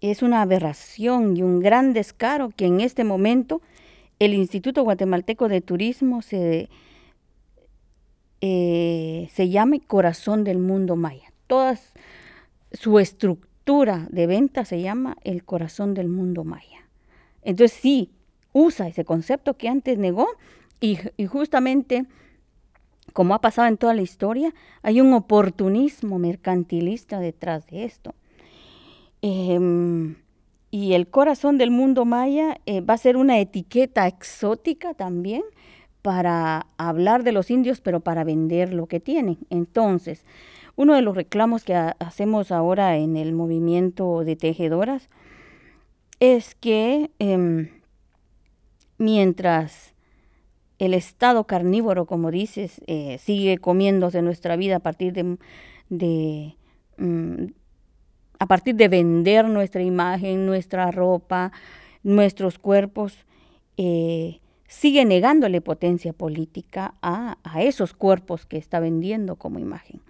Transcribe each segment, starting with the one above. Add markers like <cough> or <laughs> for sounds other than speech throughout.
es una aberración y un gran descaro que en este momento el Instituto Guatemalteco de Turismo se, eh, se llame Corazón del Mundo Maya. Toda su estructura de venta se llama el Corazón del Mundo Maya. Entonces sí, usa ese concepto que antes negó y, justamente como ha pasado en toda la historia, hay un oportunismo mercantilista detrás de esto. Em, y el corazón del mundo maya eh, va a ser una etiqueta exótica también para hablar de los indios, pero para vender lo que tienen. Entonces, uno de los reclamos que hacemos ahora en el movimiento de tejedoras es que em, mientras el estado carnívoro, como dices, eh, sigue comiéndose nuestra vida a partir de, mm, a partir de vender nuestra imagen, nuestra ropa, nuestros cuerpos, eh, sigue negándole potencia política a, esos cuerpos que está vendiendo como imagen.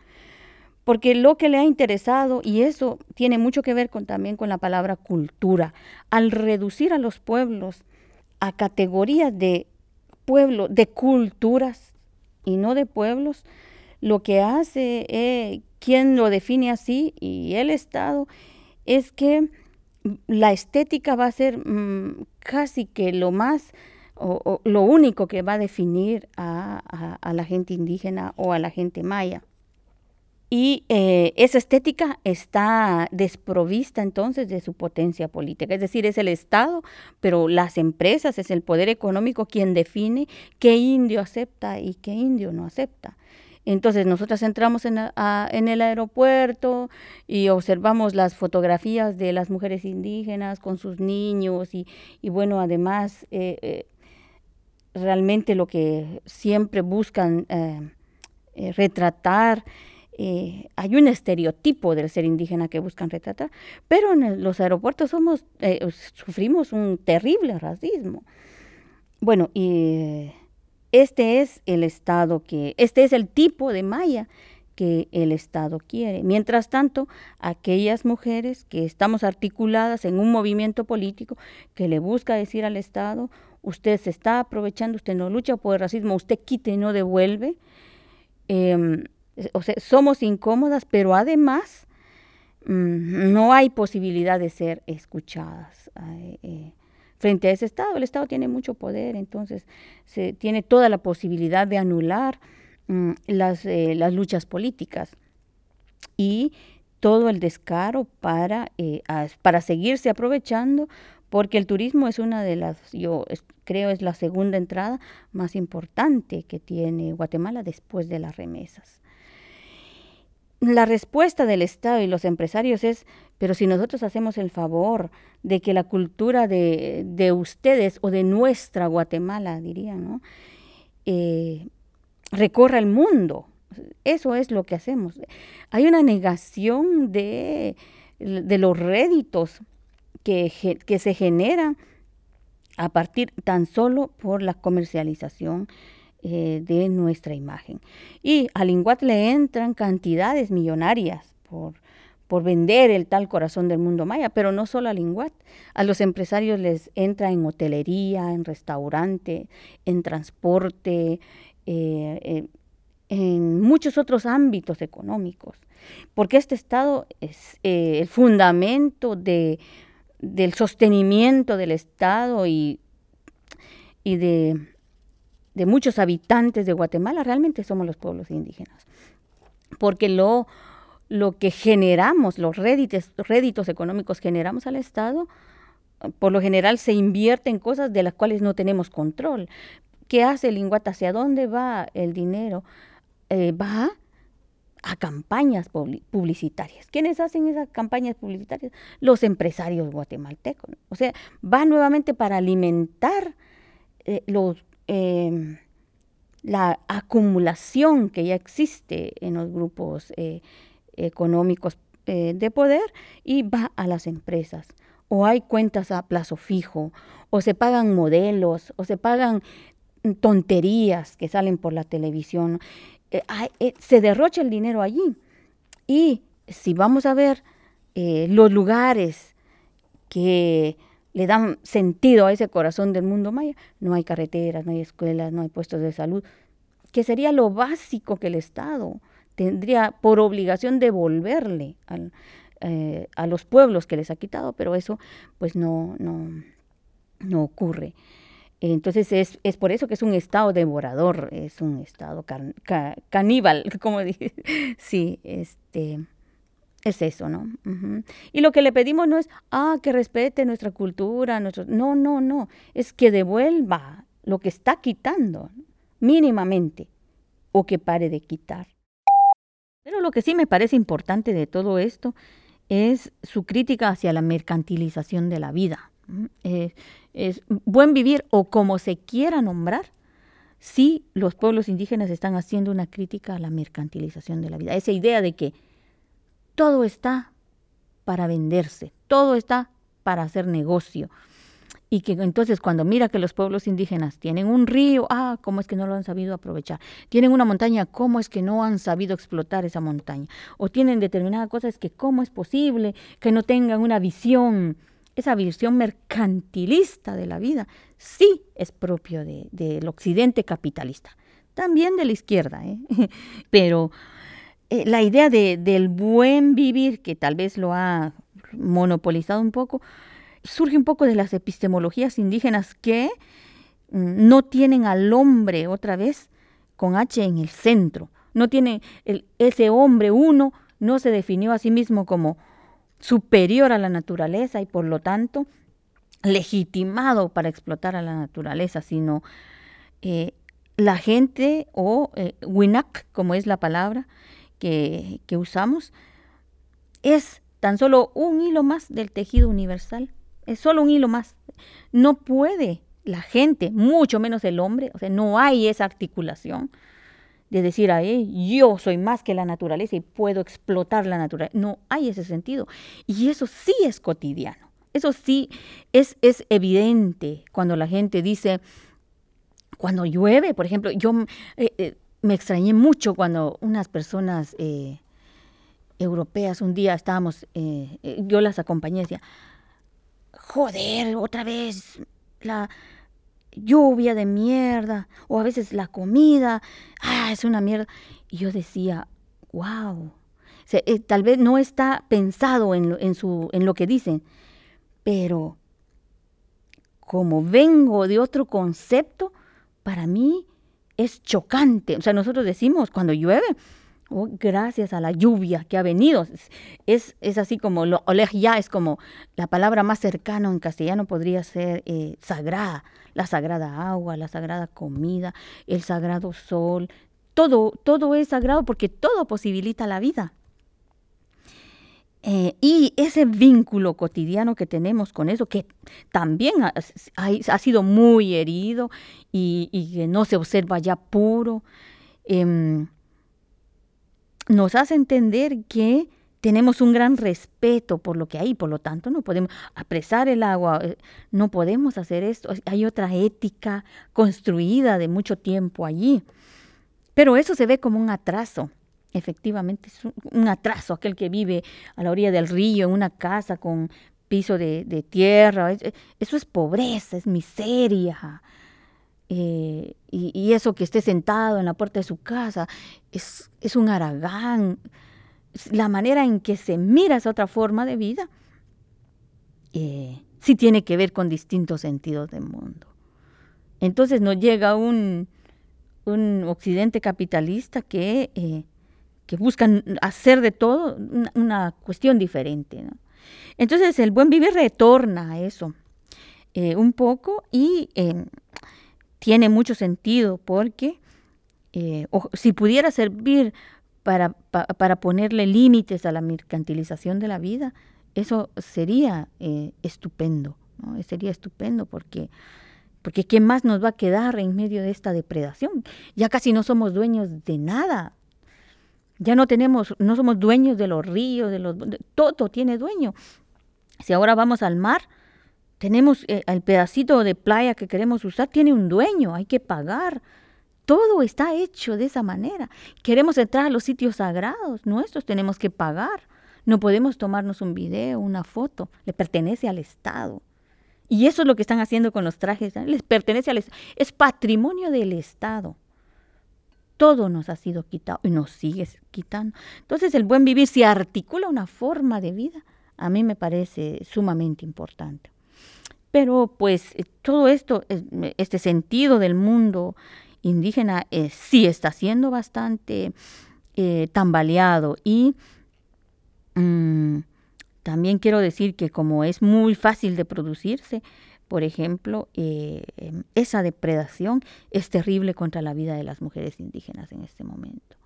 Porque lo que le ha interesado, y eso tiene mucho que ver con, también con la palabra cultura, al reducir a los pueblos a categorías de pueblo, de culturas y no de pueblos, lo que hace, eh, quien lo define así y el Estado, es que la estética va a ser mm, casi que lo más o, lo único que va a definir a, la gente indígena o a la gente maya. Y eh, esa estética está desprovista entonces de su potencia política. Es decir, es el Estado, pero las empresas, es el poder económico quien define qué indio acepta y qué indio no acepta. Entonces nosotros entramos en, el aeropuerto y observamos las fotografías de las mujeres indígenas con sus niños y, bueno, además eh, eh, realmente lo que siempre buscan retratar eh, hay un estereotipo del ser indígena que buscan retratar, pero en los aeropuertos somos, sufrimos un terrible racismo. Bueno, y este es el Estado que, este es el tipo de maya que el Estado quiere. Mientras tanto, aquellas mujeres que estamos articuladas en un movimiento político que le busca decir al Estado, usted se está aprovechando, usted no lucha por el racismo, usted quita y no devuelve, em, o sea, somos incómodas, pero además mm, no hay posibilidad de ser escuchadas. Eh, frente a ese Estado, el Estado tiene mucho poder, entonces se tiene toda la posibilidad de anular mm, las, eh, las, luchas políticas y todo el descaro para, eh, para seguirse aprovechando, porque el turismo es una de las, yo creo es la segunda entrada más importante que tiene Guatemala después de las remesas la respuesta del Estado y los empresarios es, pero si nosotros hacemos el favor de que la cultura de, ustedes o de nuestra Guatemala, diría, ¿no? Eh, recorra el mundo. Eso es lo que hacemos. Hay una negación de, los réditos que, que se generan a partir tan solo por la comercialización eh, de nuestra imagen. Y al Inguat le entran cantidades millonarias por, por vender el tal corazón del mundo maya, pero no solo al Inguat, a los empresarios les entra en hotelería, en restaurante, en transporte, eh, eh, en muchos otros ámbitos económicos, porque este Estado es el fundamento de, del sostenimiento del Estado y, y de de muchos habitantes de Guatemala realmente somos los pueblos indígenas. Porque lo, lo que generamos, los réditos, réditos económicos generamos al Estado, por lo general se invierte en cosas de las cuales no tenemos control. ¿Qué hace el Inguata? ¿Hacia dónde va el dinero? Eh, va a campañas publicitarias. ¿Quiénes hacen esas campañas publicitarias? Los empresarios guatemaltecos. O sea, va nuevamente para alimentar eh, los Em, la acumulación que ya existe en los grupos eh, económicos eh, de poder y va a las empresas. O hay cuentas a plazo fijo, o se pagan modelos, o se pagan tonterías que salen por la televisión. Eh, se derrocha el dinero allí. Y si vamos a ver los lugares que le dan sentido a ese corazón del mundo maya. No hay carreteras, no hay escuelas, no hay puestos de salud, que sería lo básico que el Estado tendría por obligación devolverle al, eh, a los pueblos que les ha quitado, pero eso pues no, no, no ocurre. Entonces es, es, por eso que es un estado devorador, es un estado caníbal, <laughs> como dije. Sí, este, es eso, ¿no? Y lo que le pedimos no es, ah, que respete nuestra cultura, nuestro... no, no, no, es que devuelva lo que está quitando, mínimamente, o que pare de quitar. Pero lo que sí me parece importante de todo esto es su crítica hacia la mercantilización de la vida. Eh, es buen vivir o como se quiera nombrar, sí los pueblos indígenas están haciendo una crítica a la mercantilización de la vida. Esa idea de que todo está para venderse, todo está para hacer negocio y que entonces cuando mira que los pueblos indígenas tienen un río, ah, ¿cómo es que no lo han sabido aprovechar? Tienen una montaña, ¿cómo es que no han sabido explotar esa montaña? O tienen determinadas cosas que cómo es posible que no tengan una visión, esa visión mercantilista de la vida, sí es propio del occidente capitalista, también de la izquierda, ¿eh? <laughs> pero eh, la idea de, del buen vivir, que tal vez lo ha monopolizado un poco, surge un poco de las epistemologías indígenas que mm, no tienen al hombre otra vez con H en el centro. No tiene ese hombre uno no se definió a sí mismo como superior a la naturaleza y por lo tanto legitimado para explotar a la naturaleza, sino eh, la gente o eh, winak, como es la palabra que, usamos, es tan solo un hilo más del tejido universal es solo un hilo más. No puede la gente, mucho menos el hombre, o sea, no hay esa articulación de decir, ahí yo soy más que la naturaleza y puedo explotar la naturaleza. No hay ese sentido. Y eso sí es cotidiano. Eso sí es, es evidente cuando la gente dice, cuando llueve, por ejemplo, yo eh, eh, me extrañé mucho cuando unas personas eh, europeas, un día estábamos, yo las acompañé y decía, joder, otra vez la lluvia de mierda, o a veces la comida, ah, es una mierda. Y yo decía, wow, eh, tal vez no está pensado en en, su, en lo que dicen, pero como vengo de otro concepto, para mí es chocante. O sea, nosotros decimos cuando llueve, Oh, gracias a la lluvia que ha venido. Es, es así como, lo, ya es como la palabra más cercana en castellano podría ser eh, sagrada, la sagrada agua, la sagrada comida, el sagrado sol, todo, todo es sagrado porque todo posibilita la vida. Eh, y ese vínculo cotidiano que tenemos con eso, que también ha, sido muy herido y, que no se observa ya puro, eh, nos hace entender que tenemos un gran respeto por lo que hay, por lo tanto no podemos apresar el agua, eh, no podemos hacer esto, hay otra ética construida de mucho tiempo allí. Pero eso se ve como un atraso, efectivamente es un, atraso, aquel que vive a la orilla del río, en una casa con piso de, tierra, eso es pobreza, es miseria, eh, y, eso que esté sentado en la puerta de su casa es, es un aragán. La manera en que se mira esa otra forma de vida eh, sí tiene que ver con distintos sentidos del mundo. Entonces nos llega un, un occidente capitalista que, eh, que busca hacer de todo una, cuestión diferente. Entonces el buen vivir retorna a eso un poco y tiene mucho sentido porque eh, si pudiera servir para, para ponerle límites a la mercantilización de la vida, eso sería eh, estupendo, ¿no? sería estupendo porque, porque ¿qué más nos va a quedar en medio de esta depredación? Ya casi no somos dueños de nada, ya no tenemos, no somos dueños de los ríos, de los, todo tiene dueño. Si ahora vamos al mar, tenemos eh, el pedacito de playa que queremos usar, tiene un dueño, hay que pagar. Todo está hecho de esa manera. Queremos entrar a los sitios sagrados nuestros, tenemos que pagar. No podemos tomarnos un video, una foto, le pertenece al Estado. Y eso es lo que están haciendo con los trajes, les pertenece al es patrimonio del Estado. Todo nos ha sido quitado y nos sigue quitando. Entonces el buen vivir, si articula una forma de vida, a mí me parece sumamente importante. Pero pues eh, todo esto, este sentido del mundo indígena eh, sí está siendo bastante eh, tambaleado y mm, también quiero decir que como es muy fácil de producirse, por ejemplo, esa depredación es terrible contra la vida de las mujeres indígenas en este momento.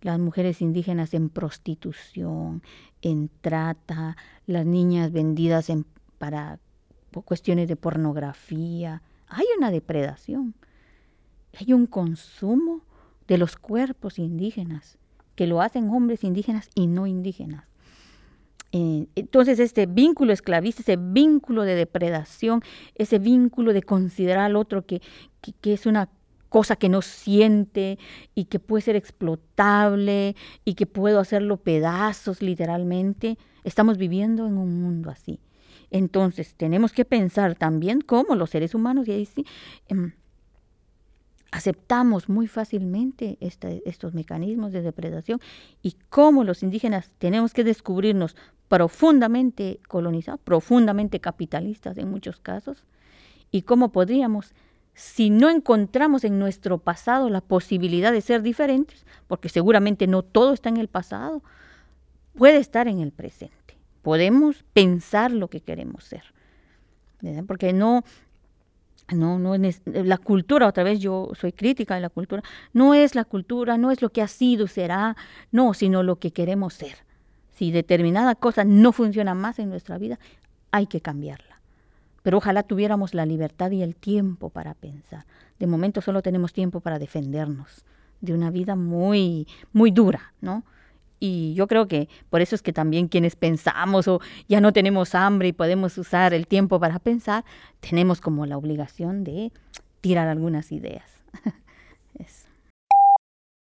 Las mujeres indígenas en prostitución, en trata, las niñas vendidas en, para cuestiones de pornografía. Hay una depredación, hay un consumo de los cuerpos indígenas, que lo hacen hombres indígenas y no indígenas. Eh, entonces este vínculo esclavista, ese vínculo de depredación, ese vínculo de considerar al otro que, que es una cosa que no siente y que puede ser explotable y que puedo hacerlo pedazos literalmente, estamos viviendo en un mundo así. Entonces, tenemos que pensar también cómo los seres humanos, y ahí sí, em, aceptamos muy fácilmente estos mecanismos de depredación y cómo los indígenas tenemos que descubrirnos profundamente colonizados, profundamente capitalistas en muchos casos, y cómo podríamos, si no encontramos en nuestro pasado la posibilidad de ser diferentes, porque seguramente no todo está en el pasado, puede estar en el presente podemos pensar lo que queremos ser. Porque no, no, no la cultura, otra vez yo soy crítica de la cultura, no es la cultura, no es lo que ha sido, será, no, sino lo que queremos ser. Si determinada cosa no funciona más en nuestra vida, hay que cambiarla. Pero ojalá tuviéramos la libertad y el tiempo para pensar. De momento solo tenemos tiempo para defendernos de una vida muy, muy dura, ¿no? Y yo creo que por eso es que también quienes pensamos o ya no tenemos hambre y podemos usar el tiempo para pensar, tenemos como la obligación de tirar algunas ideas. <laughs>